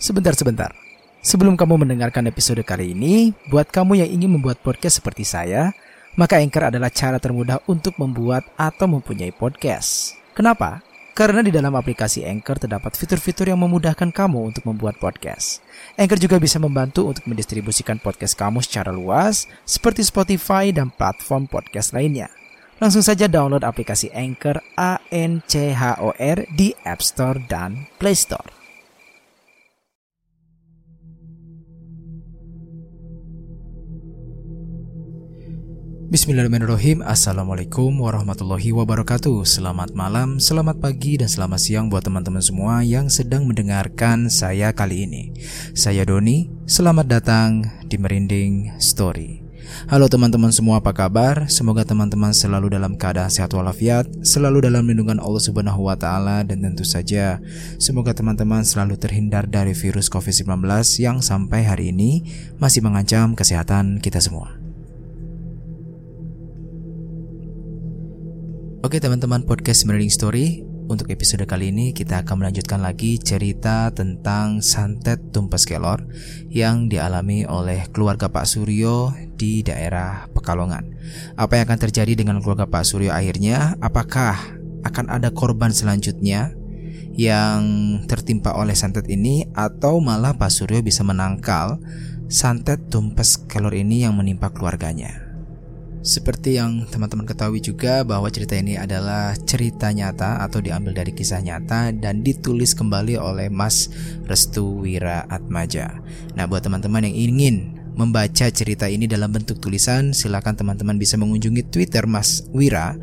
Sebentar-sebentar. Sebelum kamu mendengarkan episode kali ini, buat kamu yang ingin membuat podcast seperti saya, maka Anchor adalah cara termudah untuk membuat atau mempunyai podcast. Kenapa? Karena di dalam aplikasi Anchor terdapat fitur-fitur yang memudahkan kamu untuk membuat podcast. Anchor juga bisa membantu untuk mendistribusikan podcast kamu secara luas, seperti Spotify dan platform podcast lainnya. Langsung saja download aplikasi Anchor A N C H O R di App Store dan Play Store. Bismillahirrahmanirrahim. Assalamualaikum warahmatullahi wabarakatuh. Selamat malam, selamat pagi, dan selamat siang buat teman-teman semua yang sedang mendengarkan saya kali ini. Saya Doni, selamat datang di Merinding Story. Halo teman-teman semua apa kabar? Semoga teman-teman selalu dalam keadaan sehat walafiat Selalu dalam lindungan Allah subhanahu wa ta'ala Dan tentu saja Semoga teman-teman selalu terhindar dari virus COVID-19 Yang sampai hari ini masih mengancam kesehatan kita semua Oke teman-teman podcast Merinding Story. Untuk episode kali ini kita akan melanjutkan lagi cerita tentang santet tumpes kelor Yang dialami oleh keluarga Pak Suryo di daerah Pekalongan. Apa yang akan terjadi dengan keluarga Pak Suryo akhirnya? Apakah akan ada korban selanjutnya yang tertimpa oleh santet ini? Atau malah Pak Suryo bisa menangkal santet tumpes kelor ini yang menimpa keluarganya seperti yang teman-teman ketahui juga bahwa cerita ini adalah cerita nyata atau diambil dari kisah nyata dan ditulis kembali oleh Mas Restu Wira Atmaja. Nah, buat teman-teman yang ingin membaca cerita ini dalam bentuk tulisan, silakan teman-teman bisa mengunjungi Twitter Mas Wira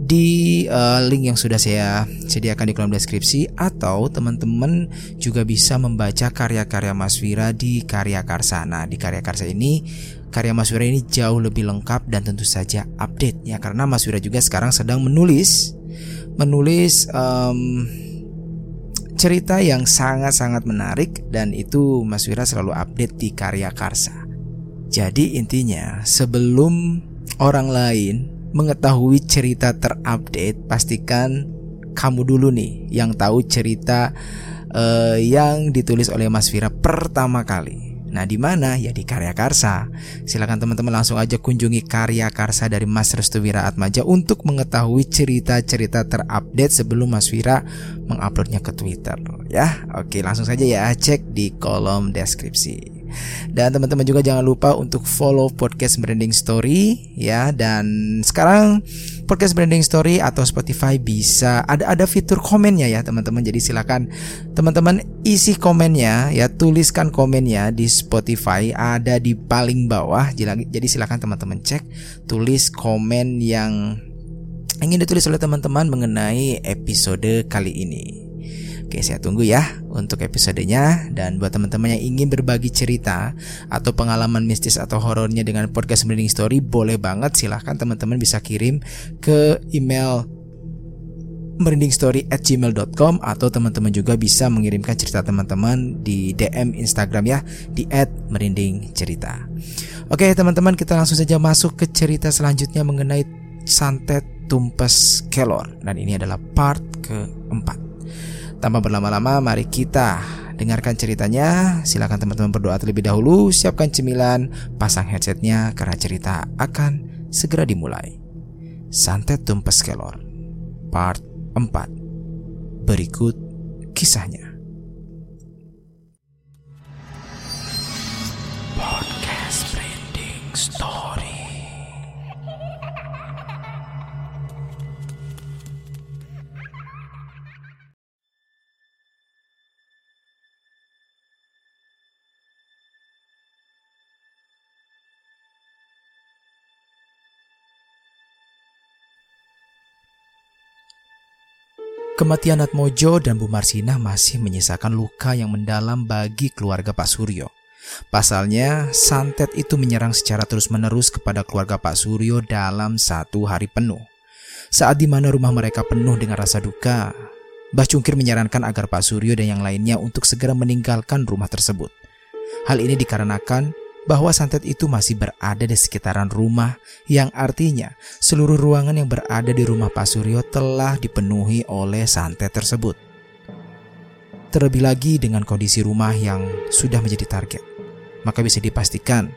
di uh, link yang sudah saya sediakan di kolom deskripsi atau teman-teman juga bisa membaca karya-karya Mas Wira di Karya Karsa. Nah, di Karya Karsa ini karya Mas Wira ini jauh lebih lengkap dan tentu saja update ya karena Mas Wira juga sekarang sedang menulis menulis um, cerita yang sangat-sangat menarik dan itu Mas Wira selalu update di karya Karsa. Jadi intinya sebelum orang lain mengetahui cerita terupdate pastikan kamu dulu nih yang tahu cerita uh, yang ditulis oleh Mas Wira pertama kali. Nah, di mana? Ya di Karya Karsa. Silakan teman-teman langsung aja kunjungi Karya Karsa dari Mas Restu Wira Atmaja untuk mengetahui cerita-cerita terupdate sebelum Mas Wira menguploadnya ke Twitter ya. Oke, langsung saja ya cek di kolom deskripsi. Dan teman-teman juga jangan lupa untuk follow podcast Branding Story ya dan sekarang podcast Branding Story atau Spotify bisa ada ada fitur komennya ya teman-teman. Jadi silakan teman-teman isi komennya ya tuliskan komennya di Spotify ada di paling bawah. Jadi silakan teman-teman cek tulis komen yang ingin ditulis oleh teman-teman mengenai episode kali ini. Oke, saya tunggu ya untuk episodenya dan buat teman-teman yang ingin berbagi cerita atau pengalaman mistis atau horornya dengan podcast Merinding Story boleh banget silahkan teman-teman bisa kirim ke email merindingstory@gmail.com atau teman-teman juga bisa mengirimkan cerita teman-teman di DM Instagram ya di @merindingcerita. Oke, teman-teman kita langsung saja masuk ke cerita selanjutnya mengenai santet tumpes kelor dan ini adalah part keempat. Tanpa berlama-lama, mari kita dengarkan ceritanya. Silakan teman-teman berdoa terlebih dahulu, siapkan cemilan, pasang headsetnya karena cerita akan segera dimulai. Santet Tumpes Kelor, part 4. Berikut kisahnya. Podcast Branding Story. Kematian Atmojo dan Bu Marsinah masih menyisakan luka yang mendalam bagi keluarga Pak Suryo. Pasalnya, santet itu menyerang secara terus-menerus kepada keluarga Pak Suryo dalam satu hari penuh. Saat di mana rumah mereka penuh dengan rasa duka, Mbah Cungkir menyarankan agar Pak Suryo dan yang lainnya untuk segera meninggalkan rumah tersebut. Hal ini dikarenakan bahwa santet itu masih berada di sekitaran rumah yang artinya seluruh ruangan yang berada di rumah Pak Suryo telah dipenuhi oleh santet tersebut. Terlebih lagi dengan kondisi rumah yang sudah menjadi target, maka bisa dipastikan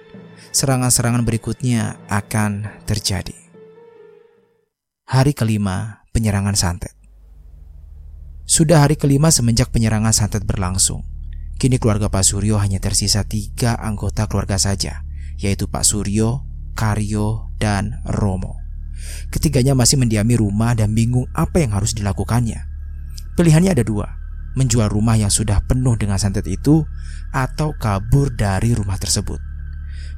serangan-serangan berikutnya akan terjadi. Hari kelima penyerangan santet. Sudah hari kelima semenjak penyerangan santet berlangsung. Kini keluarga Pak Suryo hanya tersisa tiga anggota keluarga saja, yaitu Pak Suryo, Karyo, dan Romo. Ketiganya masih mendiami rumah dan bingung apa yang harus dilakukannya. Pilihannya ada dua, menjual rumah yang sudah penuh dengan santet itu atau kabur dari rumah tersebut.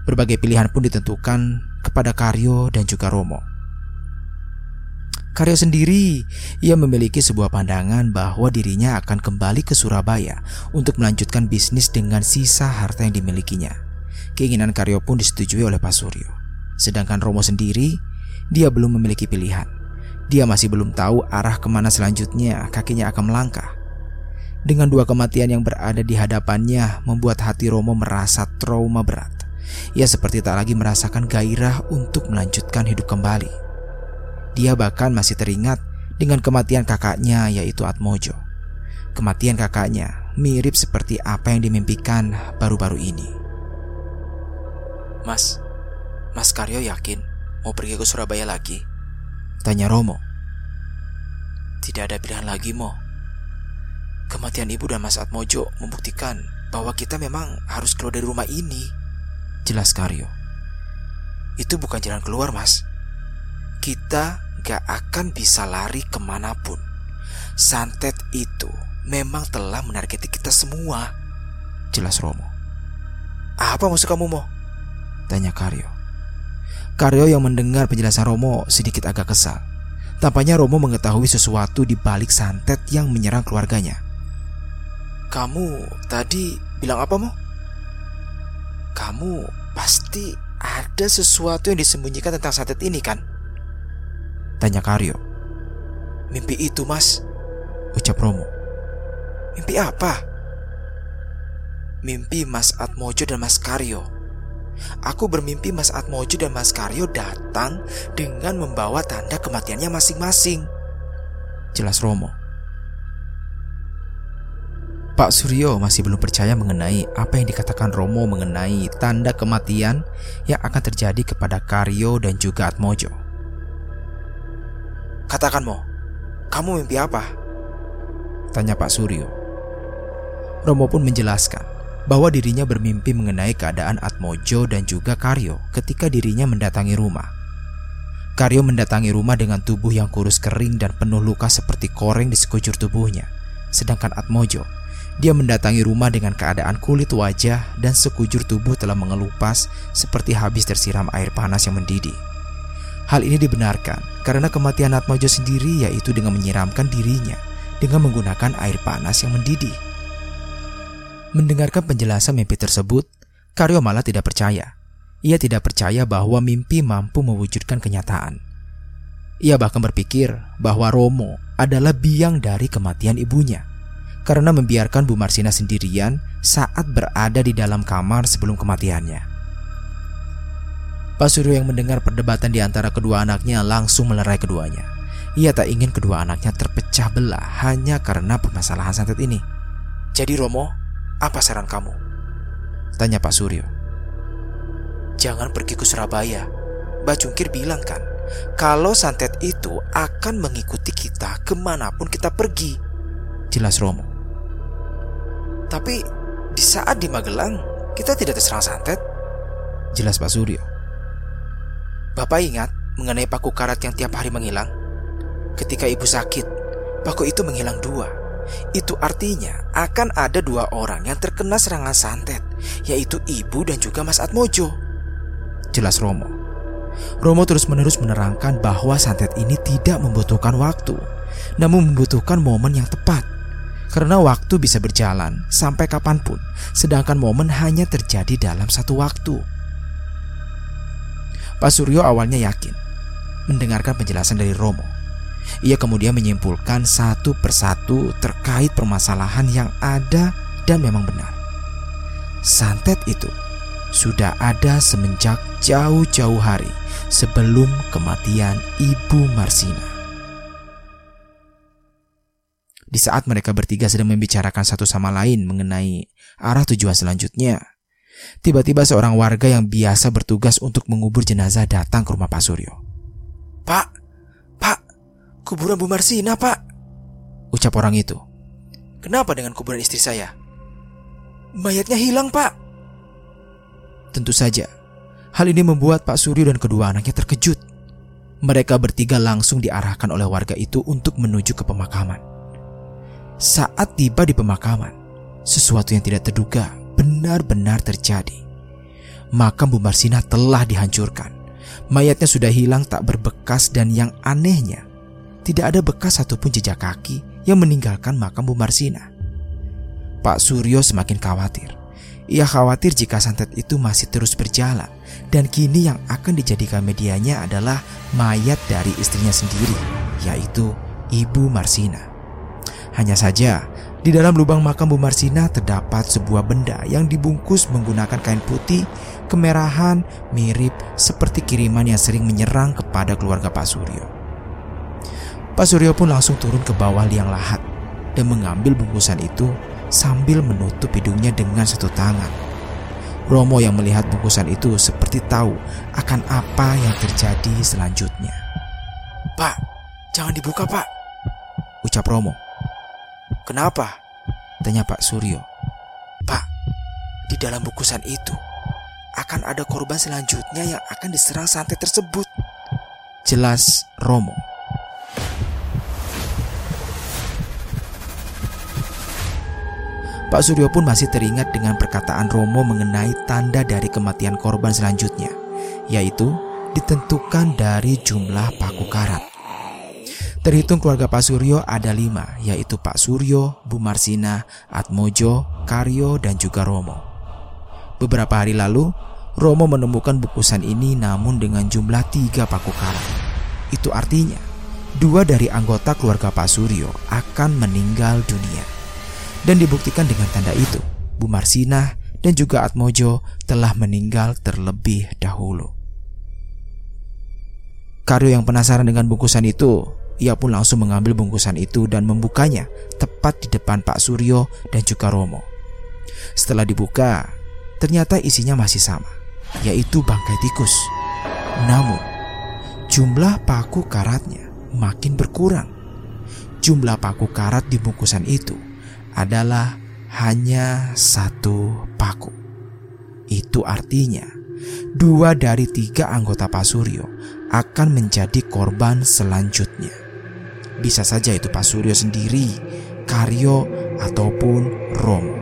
Berbagai pilihan pun ditentukan kepada Karyo dan juga Romo. Karyo sendiri, ia memiliki sebuah pandangan bahwa dirinya akan kembali ke Surabaya untuk melanjutkan bisnis dengan sisa harta yang dimilikinya. Keinginan Karyo pun disetujui oleh Pak Suryo. Sedangkan Romo sendiri, dia belum memiliki pilihan. Dia masih belum tahu arah ke mana selanjutnya kakinya akan melangkah. Dengan dua kematian yang berada di hadapannya membuat hati Romo merasa trauma berat. Ia seperti tak lagi merasakan gairah untuk melanjutkan hidup kembali. Dia bahkan masih teringat dengan kematian kakaknya yaitu Atmojo. Kematian kakaknya mirip seperti apa yang dimimpikan baru-baru ini. Mas, Mas Karyo yakin mau pergi ke Surabaya lagi? Tanya Romo. Tidak ada pilihan lagi, Mo. Kematian ibu dan Mas Atmojo membuktikan bahwa kita memang harus keluar dari rumah ini jelas Karyo. Itu bukan jalan keluar, Mas. Kita gak akan bisa lari ke mana pun. Santet itu memang telah menargeti kita semua. Jelas Romo. Apa maksud kamu, Mo? Tanya Karyo. Karyo yang mendengar penjelasan Romo sedikit agak kesal. Tampaknya Romo mengetahui sesuatu di balik santet yang menyerang keluarganya. Kamu tadi bilang apa, Mo? Kamu pasti ada sesuatu yang disembunyikan tentang santet ini kan? Tanya Karyo. Mimpi itu mas Ucap Romo. Mimpi apa? Mimpi Mas Atmojo dan Mas Karyo. Aku bermimpi Mas Atmojo dan Mas Karyo datang dengan membawa tanda kematiannya masing-masing. Jelas Romo. Pak Suryo masih belum percaya mengenai apa yang dikatakan Romo mengenai tanda kematian yang akan terjadi kepada Karyo dan juga Atmojo. Katakan Mo, kamu mimpi apa? Tanya Pak Suryo. Romo pun menjelaskan bahwa dirinya bermimpi mengenai keadaan Atmojo dan juga Karyo ketika dirinya mendatangi rumah. Karyo mendatangi rumah dengan tubuh yang kurus kering dan penuh luka seperti koreng di sekujur tubuhnya. Sedangkan Atmojo dia mendatangi rumah dengan keadaan kulit wajah dan sekujur tubuh telah mengelupas seperti habis tersiram air panas yang mendidih. Hal ini dibenarkan karena kematian Atmojo sendiri yaitu dengan menyiramkan dirinya dengan menggunakan air panas yang mendidih. Mendengarkan penjelasan mimpi tersebut, Karyo malah tidak percaya. Ia tidak percaya bahwa mimpi mampu mewujudkan kenyataan. Ia bahkan berpikir bahwa Romo adalah biang dari kematian ibunya karena membiarkan Bu Marsina sendirian saat berada di dalam kamar sebelum kematiannya. Pak Suryo yang mendengar perdebatan di antara kedua anaknya langsung melerai keduanya. Ia tak ingin kedua anaknya terpecah belah hanya karena permasalahan santet ini. Jadi Romo, apa saran kamu? Tanya Pak Suryo. Jangan pergi ke Surabaya. Mbak Jungkir bilang kan, kalau santet itu akan mengikuti kita ke mana pun kita pergi. Jelas Romo. Tapi di saat di Magelang kita tidak terserang santet. Jelas Pak Suryo. Bapak ingat mengenai paku karat yang tiap hari menghilang? Ketika ibu sakit, paku itu menghilang dua. Itu artinya akan ada dua orang yang terkena serangan santet, yaitu ibu dan juga Mas Atmojo. Jelas Romo. Romo terus-menerus menerangkan bahwa santet ini tidak membutuhkan waktu, namun membutuhkan momen yang tepat. Karena waktu bisa berjalan sampai kapan pun, sedangkan momen hanya terjadi dalam satu waktu. Pak Suryo awalnya yakin mendengarkan penjelasan dari Romo. Ia kemudian menyimpulkan satu persatu terkait permasalahan yang ada dan memang benar. Santet itu sudah ada semenjak jauh-jauh hari sebelum kematian Ibu Marsina. Di saat mereka bertiga sedang membicarakan satu sama lain mengenai arah tujuan selanjutnya, tiba-tiba seorang warga yang biasa bertugas untuk mengubur jenazah datang ke rumah Pak Suryo. Pak, Pak, kuburan Bu Marsina, Pak. Ucap orang itu. Kenapa dengan kuburan istri saya? Mayatnya hilang, Pak. Tentu saja, hal ini membuat Pak Suryo dan kedua anaknya terkejut. Mereka bertiga langsung diarahkan oleh warga itu untuk menuju ke pemakaman. Saat tiba di pemakaman, sesuatu yang tidak terduga benar-benar terjadi. Makam Bu Marsina telah dihancurkan. Mayatnya sudah hilang tak berbekas dan yang anehnya, tidak ada bekas satupun jejak kaki yang meninggalkan makam Bu Marsina. Pak Suryo semakin khawatir. Ia khawatir jika santet itu masih terus berjalan dan kini yang akan dijadikan medianya adalah mayat dari istrinya sendiri, yaitu Ibu Marsina. Hanya saja, di dalam lubang makam Bu Marsina terdapat sebuah benda yang dibungkus menggunakan kain putih kemerahan mirip seperti kiriman yang sering menyerang kepada keluarga Pak Suryo. Pak Suryo pun langsung turun ke bawah liang lahat dan mengambil bungkusan itu sambil menutup hidungnya dengan satu tangan. Romo yang melihat bungkusan itu seperti tahu akan apa yang terjadi selanjutnya. Pak, jangan dibuka pak, ucap Romo. Kenapa? Tanya Pak Suryo. Pak, di dalam bungkusan itu akan ada korban selanjutnya yang akan diserang santet tersebut. Jelas Romo. Pak Suryo pun masih teringat dengan perkataan Romo mengenai tanda dari kematian korban selanjutnya, yaitu ditentukan dari jumlah paku karat. Terhitung keluarga Pak Suryo ada lima, yaitu Pak Suryo, Bu Marsina, Atmojo, Karyo, dan juga Romo. Beberapa hari lalu, Romo menemukan bukusan ini namun dengan jumlah tiga paku karat. Itu artinya, dua dari anggota keluarga Pak Suryo akan meninggal dunia. Dan dibuktikan dengan tanda itu, Bu Marsina dan juga Atmojo telah meninggal terlebih dahulu. Karyo yang penasaran dengan bungkusan itu ia pun langsung mengambil bungkusan itu dan membukanya tepat di depan Pak Suryo dan juga Romo. Setelah dibuka, ternyata isinya masih sama, yaitu bangkai tikus. Namun, jumlah paku karatnya makin berkurang. Jumlah paku karat di bungkusan itu adalah hanya satu paku. Itu artinya dua dari tiga anggota Pak Suryo akan menjadi korban selanjutnya. Bisa saja itu Pak Suryo sendiri, Karyo, ataupun Romo.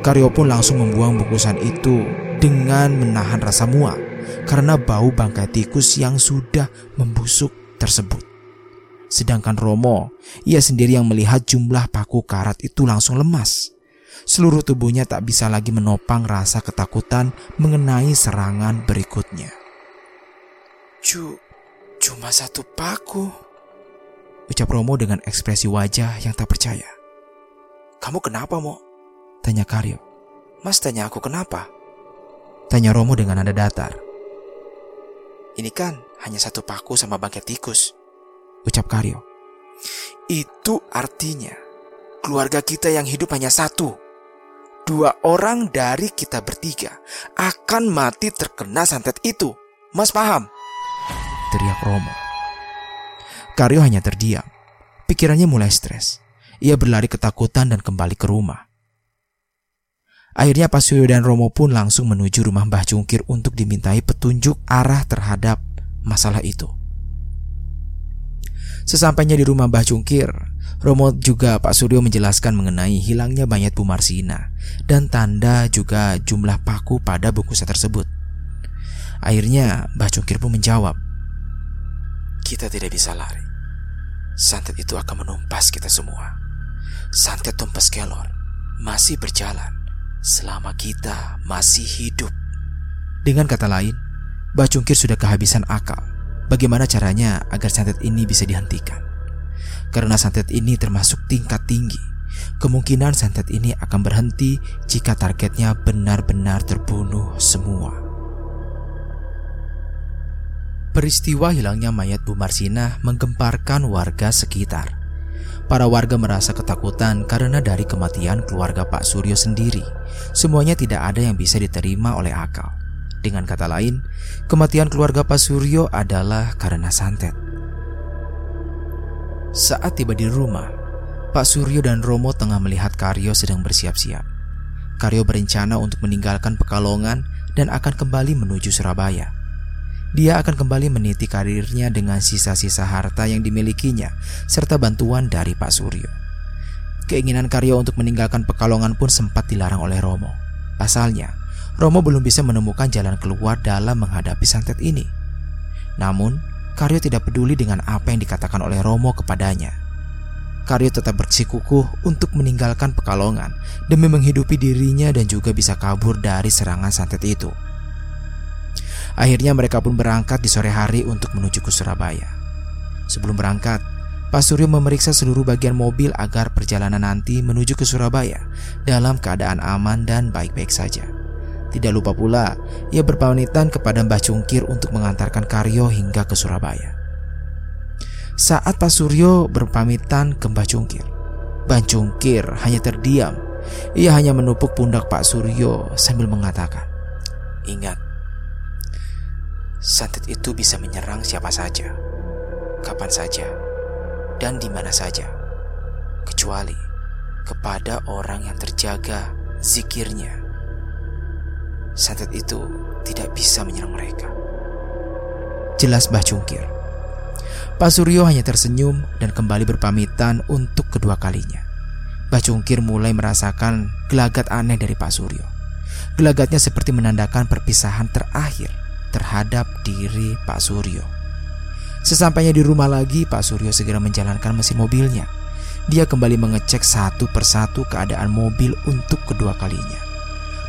Karyo pun langsung membuang bungkusan itu dengan menahan rasa muak karena bau bangkai tikus yang sudah membusuk tersebut. Sedangkan Romo, ia sendiri yang melihat jumlah paku karat itu langsung lemas. Seluruh tubuhnya tak bisa lagi menopang rasa ketakutan mengenai serangan berikutnya. Cu, cuma satu paku. Ucap Romo dengan ekspresi wajah yang tak percaya. Kamu kenapa, Mo? Tanya Karyo. Mas tanya aku kenapa? Tanya Romo dengan nada datar. Ini kan hanya satu paku sama bangkai tikus. Ucap Karyo. Itu artinya keluarga kita yang hidup hanya satu. Dua orang dari kita bertiga akan mati terkena santet itu. Mas paham? Teriak Romo. Karyo hanya terdiam. Pikirannya mulai stres. Ia berlari ketakutan dan kembali ke rumah. Akhirnya Pak Suryo dan Romo pun langsung menuju rumah Mbah Cungkir untuk dimintai petunjuk arah terhadap masalah itu. Sesampainya di rumah Mbah Cungkir, Romo juga Pak Suryo menjelaskan mengenai hilangnya mayat Bu Marsina dan tanda juga jumlah paku pada bungkusan tersebut. Akhirnya Mbah Cungkir pun menjawab, Kita tidak bisa lari. Santet itu akan menumpas kita semua. Santet tumpas kelor masih berjalan selama kita masih hidup. Dengan kata lain, Bacungkir sudah kehabisan akal. Bagaimana caranya agar santet ini bisa dihentikan? Karena santet ini termasuk tingkat tinggi, kemungkinan santet ini akan berhenti jika targetnya benar-benar terbunuh semua. Peristiwa hilangnya mayat Bu Marsina menggemparkan warga sekitar. Para warga merasa ketakutan karena dari kematian keluarga Pak Suryo sendiri, semuanya tidak ada yang bisa diterima oleh akal. Dengan kata lain, kematian keluarga Pak Suryo adalah karena santet. Saat tiba di rumah, Pak Suryo dan Romo tengah melihat Karyo sedang bersiap-siap. Karyo berencana untuk meninggalkan Pekalongan dan akan kembali menuju Surabaya. Dia akan kembali meniti karirnya dengan sisa-sisa harta yang dimilikinya serta bantuan dari Pak Suryo. Keinginan Karyo untuk meninggalkan Pekalongan pun sempat dilarang oleh Romo. Pasalnya, Romo belum bisa menemukan jalan keluar dalam menghadapi santet ini. Namun, Karyo tidak peduli dengan apa yang dikatakan oleh Romo kepadanya. Karyo tetap bersikukuh untuk meninggalkan Pekalongan demi menghidupi dirinya dan juga bisa kabur dari serangan santet itu. Akhirnya mereka pun berangkat di sore hari untuk menuju ke Surabaya. Sebelum berangkat, Pak Suryo memeriksa seluruh bagian mobil agar perjalanan nanti menuju ke Surabaya dalam keadaan aman dan baik-baik saja. Tidak lupa pula, ia berpamitan kepada Mbah Cungkir untuk mengantarkan Karyo hingga ke Surabaya. Saat Pak Suryo berpamitan ke Mbah Cungkir, Mbah Cungkir hanya terdiam. Ia hanya menupuk pundak Pak Suryo sambil mengatakan, Ingat, santet itu bisa menyerang siapa saja, kapan saja, dan di mana saja, kecuali kepada orang yang terjaga zikirnya. Santet itu tidak bisa menyerang mereka. Jelas Mbah Cungkir. Pak Suryo hanya tersenyum dan kembali berpamitan untuk kedua kalinya. Mbah Cungkir mulai merasakan gelagat aneh dari Pak Suryo. Gelagatnya seperti menandakan perpisahan terakhir terhadap diri Pak Suryo. Sesampainya di rumah lagi, Pak Suryo segera menjalankan mesin mobilnya. Dia kembali mengecek satu persatu keadaan mobil untuk kedua kalinya.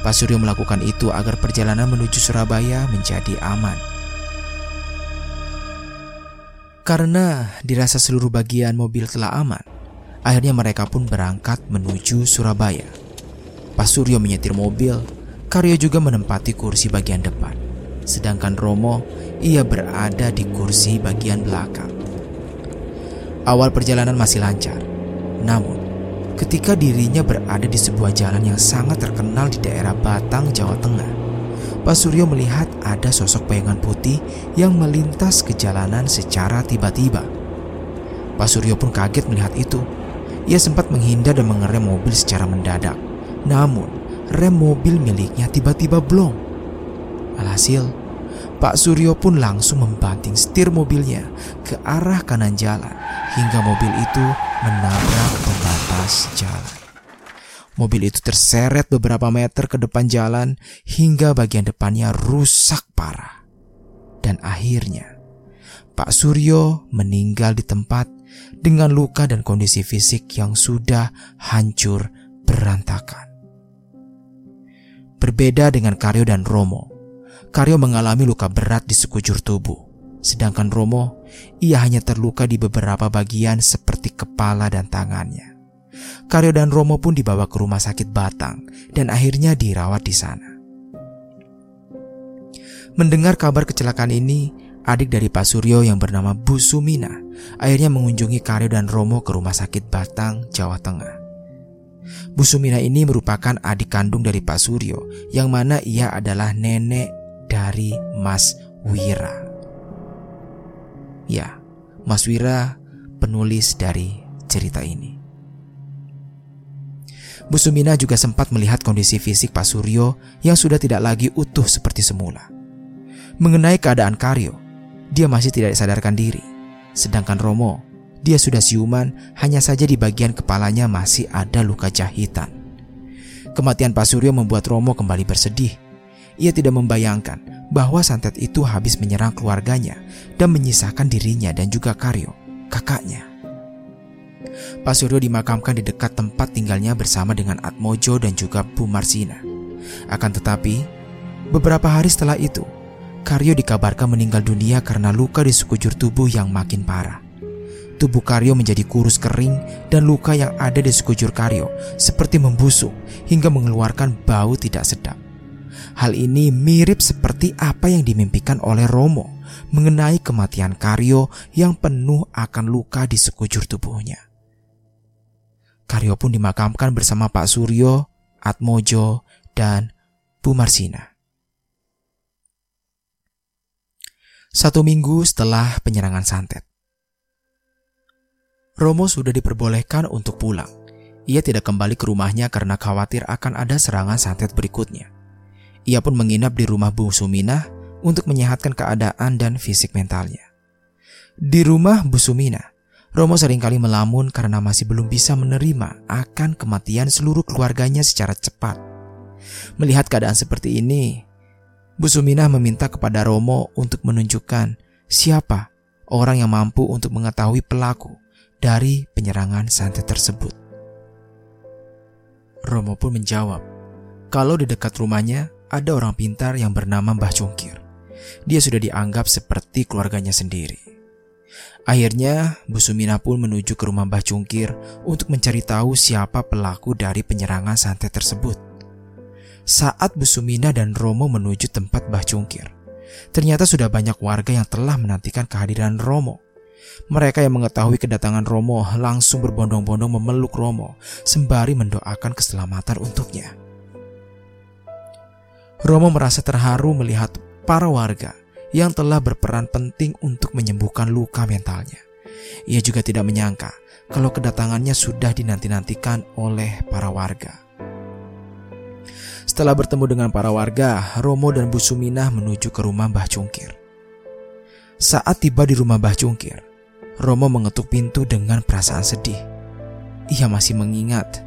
Pak Suryo melakukan itu agar perjalanan menuju Surabaya menjadi aman. Karena dirasa seluruh bagian mobil telah aman, akhirnya mereka pun berangkat menuju Surabaya. Pak Suryo menyetir mobil, Karyo juga menempati kursi bagian depan. Sedangkan Romo, ia berada di kursi bagian belakang. Awal perjalanan masih lancar. Namun, ketika dirinya berada di sebuah jalan yang sangat terkenal di daerah Batang, Jawa Tengah, Pak Suryo melihat ada sosok bayangan putih yang melintas ke jalanan secara tiba-tiba. Pak Suryo pun kaget melihat itu. Ia sempat menghindar dan mengerem mobil secara mendadak. Namun, rem mobil miliknya tiba-tiba blong. Alhasil, Pak Suryo pun langsung membanting setir mobilnya ke arah kanan jalan hingga mobil itu menabrak pembatas jalan. Mobil itu terseret beberapa meter ke depan jalan hingga bagian depannya rusak parah. Dan akhirnya, Pak Suryo meninggal di tempat dengan luka dan kondisi fisik yang sudah hancur berantakan. Berbeda dengan Karyo dan Romo, Karyo mengalami luka berat di sekujur tubuh. Sedangkan Romo, ia hanya terluka di beberapa bagian seperti kepala dan tangannya. Karyo dan Romo pun dibawa ke rumah sakit Batang dan akhirnya dirawat di sana. Mendengar kabar kecelakaan ini, adik dari Pak Suryo yang bernama Bu Sumina akhirnya mengunjungi Karyo dan Romo ke rumah sakit Batang, Jawa Tengah. Bu Sumina ini merupakan adik kandung dari Pak Suryo, yang mana ia adalah nenek dari Mas Wira. Ya, Mas Wira penulis dari cerita ini. Bu Sumina juga sempat melihat kondisi fisik Pak Suryo yang sudah tidak lagi utuh seperti semula. Mengenai keadaan Karyo, dia masih tidak sadarkan diri. Sedangkan Romo, dia sudah siuman, hanya saja di bagian kepalanya masih ada luka jahitan. Kematian Pak Suryo membuat Romo kembali bersedih ia tidak membayangkan bahwa santet itu habis menyerang keluarganya dan menyisakan dirinya dan juga Karyo, kakaknya. Pak Suryo dimakamkan di dekat tempat tinggalnya bersama dengan Atmojo dan juga Bu Marsina. Akan tetapi, beberapa hari setelah itu, Karyo dikabarkan meninggal dunia karena luka di sekujur tubuh yang makin parah. Tubuh Karyo menjadi kurus kering dan luka yang ada di sekujur Karyo seperti membusuk hingga mengeluarkan bau tidak sedap. Hal ini mirip seperti apa yang dimimpikan oleh Romo mengenai kematian Karyo yang penuh akan luka di sekujur tubuhnya. Karyo pun dimakamkan bersama Pak Suryo, Atmojo, dan Bu Marsina. Satu minggu setelah penyerangan santet. Romo sudah diperbolehkan untuk pulang. Ia tidak kembali ke rumahnya karena khawatir akan ada serangan santet berikutnya. Ia pun menginap di rumah Bu Suminah untuk menyehatkan keadaan dan fisik mentalnya. Di rumah Bu Sumina, Romo sering kali melamun karena masih belum bisa menerima akan kematian seluruh keluarganya secara cepat. Melihat keadaan seperti ini, Bu Suminah meminta kepada Romo untuk menunjukkan siapa orang yang mampu untuk mengetahui pelaku dari penyerangan santet tersebut. Romo pun menjawab, kalau di dekat rumahnya ada orang pintar yang bernama Mbah Cungkir. Dia sudah dianggap seperti keluarganya sendiri. Akhirnya, Bu Sumina pun menuju ke rumah Mbah Cungkir untuk mencari tahu siapa pelaku dari penyerangan santet tersebut. Saat Bu Sumina dan Romo menuju tempat Mbah Cungkir, ternyata sudah banyak warga yang telah menantikan kehadiran Romo. Mereka yang mengetahui kedatangan Romo langsung berbondong-bondong memeluk Romo sembari mendoakan keselamatan untuknya. Romo merasa terharu melihat para warga yang telah berperan penting untuk menyembuhkan luka mentalnya. Ia juga tidak menyangka kalau kedatangannya sudah dinanti-nantikan oleh para warga. Setelah bertemu dengan para warga, Romo dan Bu Suminah menuju ke rumah Mbah Cungkir. Saat tiba di rumah Mbah Cungkir, Romo mengetuk pintu dengan perasaan sedih. Ia masih mengingat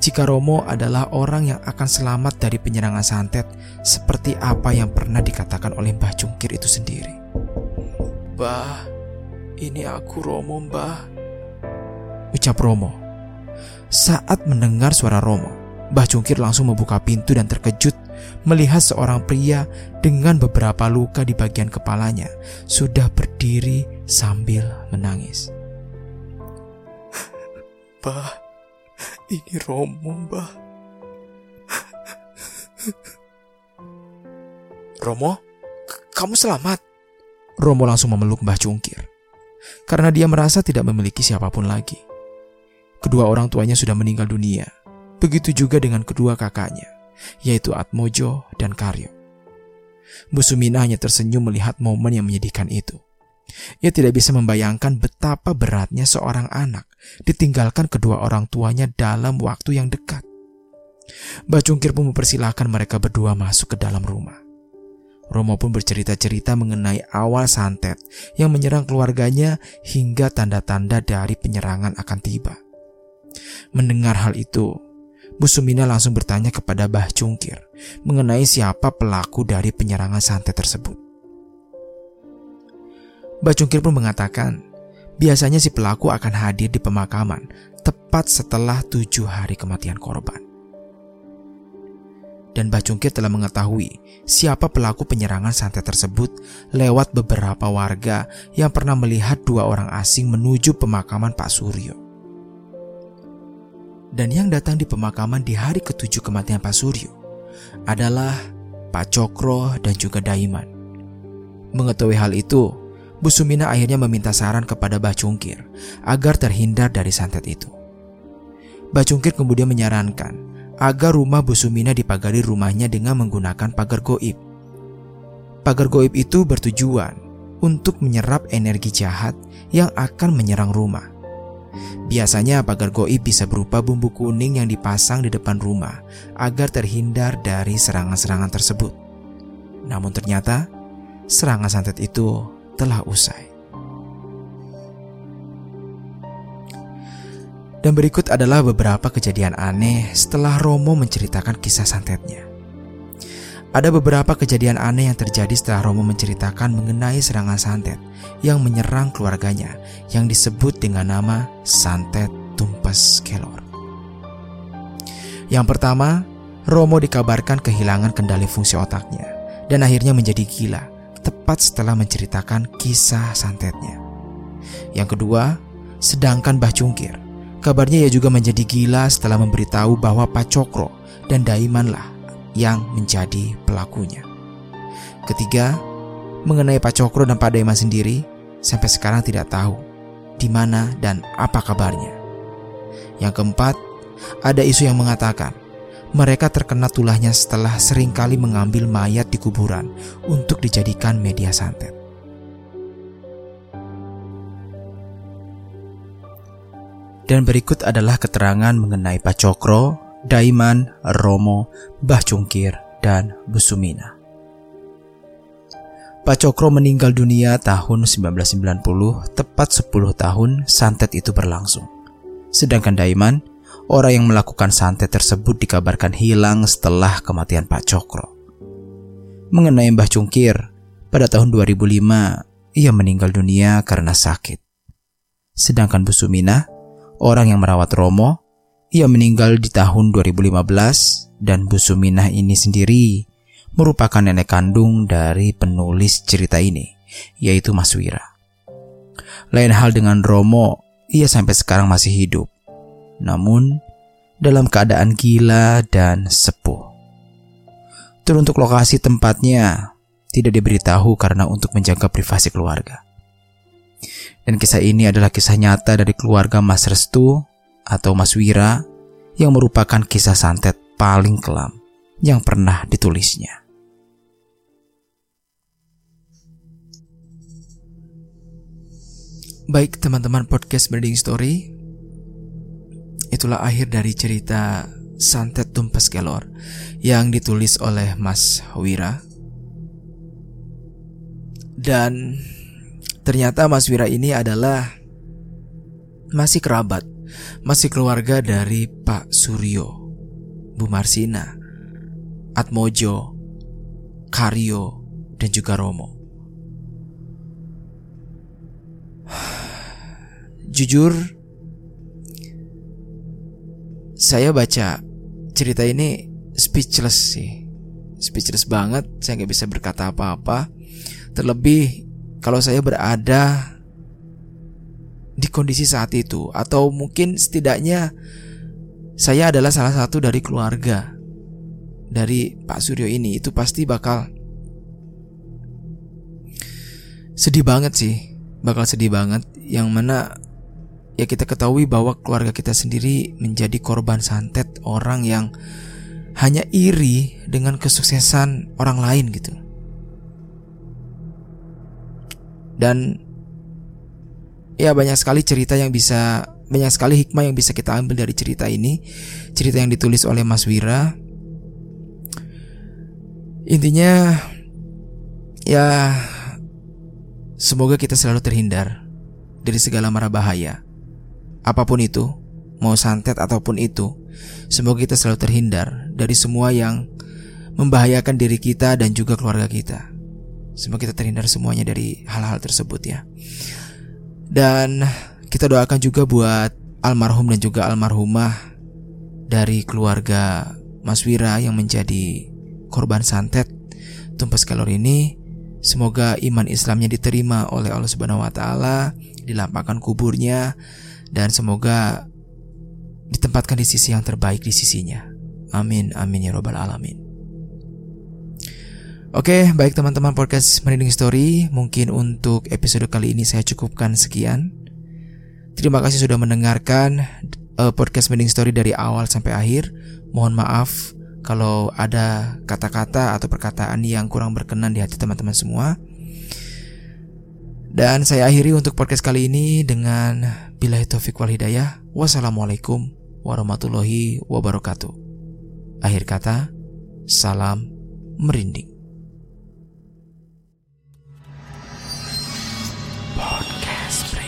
jika Romo adalah orang yang akan selamat dari penyerangan santet seperti apa yang pernah dikatakan oleh Mbah Cungkir itu sendiri. Mbah, ini aku Romo, Mbah. Ucap Romo. Saat mendengar suara Romo, Mbah Cungkir langsung membuka pintu dan terkejut melihat seorang pria dengan beberapa luka di bagian kepalanya sudah berdiri sambil menangis. Mbah, ini Romo, Mbah. Romo, kamu selamat. Romo langsung memeluk Mbah Cungkir. Karena dia merasa tidak memiliki siapa pun lagi. Kedua orang tuanya sudah meninggal dunia. Begitu juga dengan kedua kakaknya, yaitu Atmojo dan Karyo. Bu Sumina hanya tersenyum melihat momen yang menyedihkan itu. Ia tidak bisa membayangkan betapa beratnya seorang anak ditinggalkan kedua orang tuanya dalam waktu yang dekat. Mbak Cungkir pun mempersilahkan mereka berdua masuk ke dalam rumah. Romo pun bercerita-cerita mengenai awal santet yang menyerang keluarganya hingga tanda-tanda dari penyerangan akan tiba. Mendengar hal itu, Bu Sumina langsung bertanya kepada Mbah Cungkir mengenai siapa pelaku dari penyerangan santet tersebut. Mbah Cungkir pun mengatakan, biasanya si pelaku akan hadir di pemakaman tepat setelah tujuh hari kematian korban. Dan Mbah Cungkir telah mengetahui siapa pelaku penyerangan santet tersebut lewat beberapa warga yang pernah melihat dua orang asing menuju pemakaman Pak Suryo. Dan yang datang di pemakaman di hari ketujuh kematian Pak Suryo adalah Pak Cokro dan juga Daiman. Mengetahui hal itu, Bu Sumina akhirnya meminta saran kepada Mbah Cungkir agar terhindar dari santet itu. Mbah Cungkir kemudian menyarankan agar rumah Bu Sumina dipagari rumahnya dengan menggunakan pagar goib. Pagar goib itu bertujuan untuk menyerap energi jahat yang akan menyerang rumah. Biasanya pagar goib bisa berupa bumbu kuning yang dipasang di depan rumah agar terhindar dari serangan-serangan tersebut. Namun ternyata serangan santet itu telah usai. Dan berikut adalah beberapa kejadian aneh setelah Romo menceritakan kisah santetnya. Ada beberapa kejadian aneh yang terjadi setelah Romo menceritakan mengenai serangan santet yang menyerang keluarganya yang disebut dengan nama santet tumpes kelor. Yang pertama, Romo dikabarkan kehilangan kendali fungsi otaknya dan akhirnya menjadi gila tepat setelah menceritakan kisah santetnya. Yang kedua, sedangkan Bah Cungkir, kabarnya ia juga menjadi gila setelah memberitahu bahwa Pak Cokro dan Daimanlah yang menjadi pelakunya. Ketiga, mengenai Pak Cokro dan Pak Daiman sendiri, sampai sekarang tidak tahu di mana dan apa kabarnya. Yang keempat, ada isu yang mengatakan mereka terkena tulahnya setelah sering kali mengambil mayat di kuburan untuk dijadikan media santet. Dan berikut adalah keterangan mengenai Pak Cokro, Daiman, Romo, Bah Cungkir, dan Busumina. Pak Cokro meninggal dunia tahun 1990, tepat 10 tahun santet itu berlangsung. Sedangkan Daiman Orang yang melakukan santet tersebut dikabarkan hilang setelah kematian Pak Cokro. Mengenai Mbah Cungkir, pada tahun 2005 ia meninggal dunia karena sakit. Sedangkan Bu Sumina, orang yang merawat Romo, ia meninggal di tahun 2015 dan Bu Suminah ini sendiri merupakan nenek kandung dari penulis cerita ini, yaitu Mas Wira. Lain hal dengan Romo, ia sampai sekarang masih hidup namun dalam keadaan gila dan sepuh. Teruntuk lokasi tempatnya tidak diberitahu karena untuk menjaga privasi keluarga. Dan kisah ini adalah kisah nyata dari keluarga Mas Restu atau Mas Wira yang merupakan kisah santet paling kelam yang pernah ditulisnya. Baik teman-teman podcast Branding Story, itulah akhir dari cerita Santet Tumpes Kelor yang ditulis oleh Mas Wira. Dan ternyata Mas Wira ini adalah masih kerabat, masih keluarga dari Pak Suryo, Bu Marsina, Atmojo, Karyo, dan juga Romo. Jujur, saya baca cerita ini speechless sih. Speechless banget saya nggak bisa berkata apa-apa. Terlebih kalau saya berada di kondisi saat itu atau mungkin setidaknya saya adalah salah satu dari keluarga dari Pak Suryo ini itu pasti bakal sedih banget sih. Bakal sedih banget yang mana ya kita ketahui bahwa keluarga kita sendiri menjadi korban santet orang yang hanya iri dengan kesuksesan orang lain gitu. Dan ya banyak sekali cerita yang bisa banyak sekali hikmah yang bisa kita ambil dari cerita ini. Cerita yang ditulis oleh Mas Wira. Intinya ya semoga kita selalu terhindar dari segala mara bahaya apa pun itu, mau santet ataupun itu, semoga kita selalu terhindar dari semua yang membahayakan diri kita dan juga keluarga kita. Semoga kita terhindar semuanya dari hal-hal tersebut ya. Dan kita doakan juga buat almarhum dan juga almarhumah dari keluarga Mas Wira yang menjadi korban santet tumpas kalor ini. Semoga iman Islamnya diterima oleh Allah Subhanahu wa taala, dilapangkan kuburnya dan semoga ditempatkan di sisi yang terbaik di sisinya. Amin, amin ya robbal alamin. Oke, baik teman-teman podcast Merinding Story, mungkin untuk episode kali ini saya cukupkan sekian. Terima kasih sudah mendengarkan uh, podcast Merinding Story dari awal sampai akhir. Mohon maaf kalau ada kata-kata atau perkataan yang kurang berkenan di hati teman-teman semua. Dan saya akhiri untuk podcast kali ini dengan Bila taufik wal hidayah. Wassalamualaikum warahmatullahi wabarakatuh. Akhir kata, salam merinding. Podcast.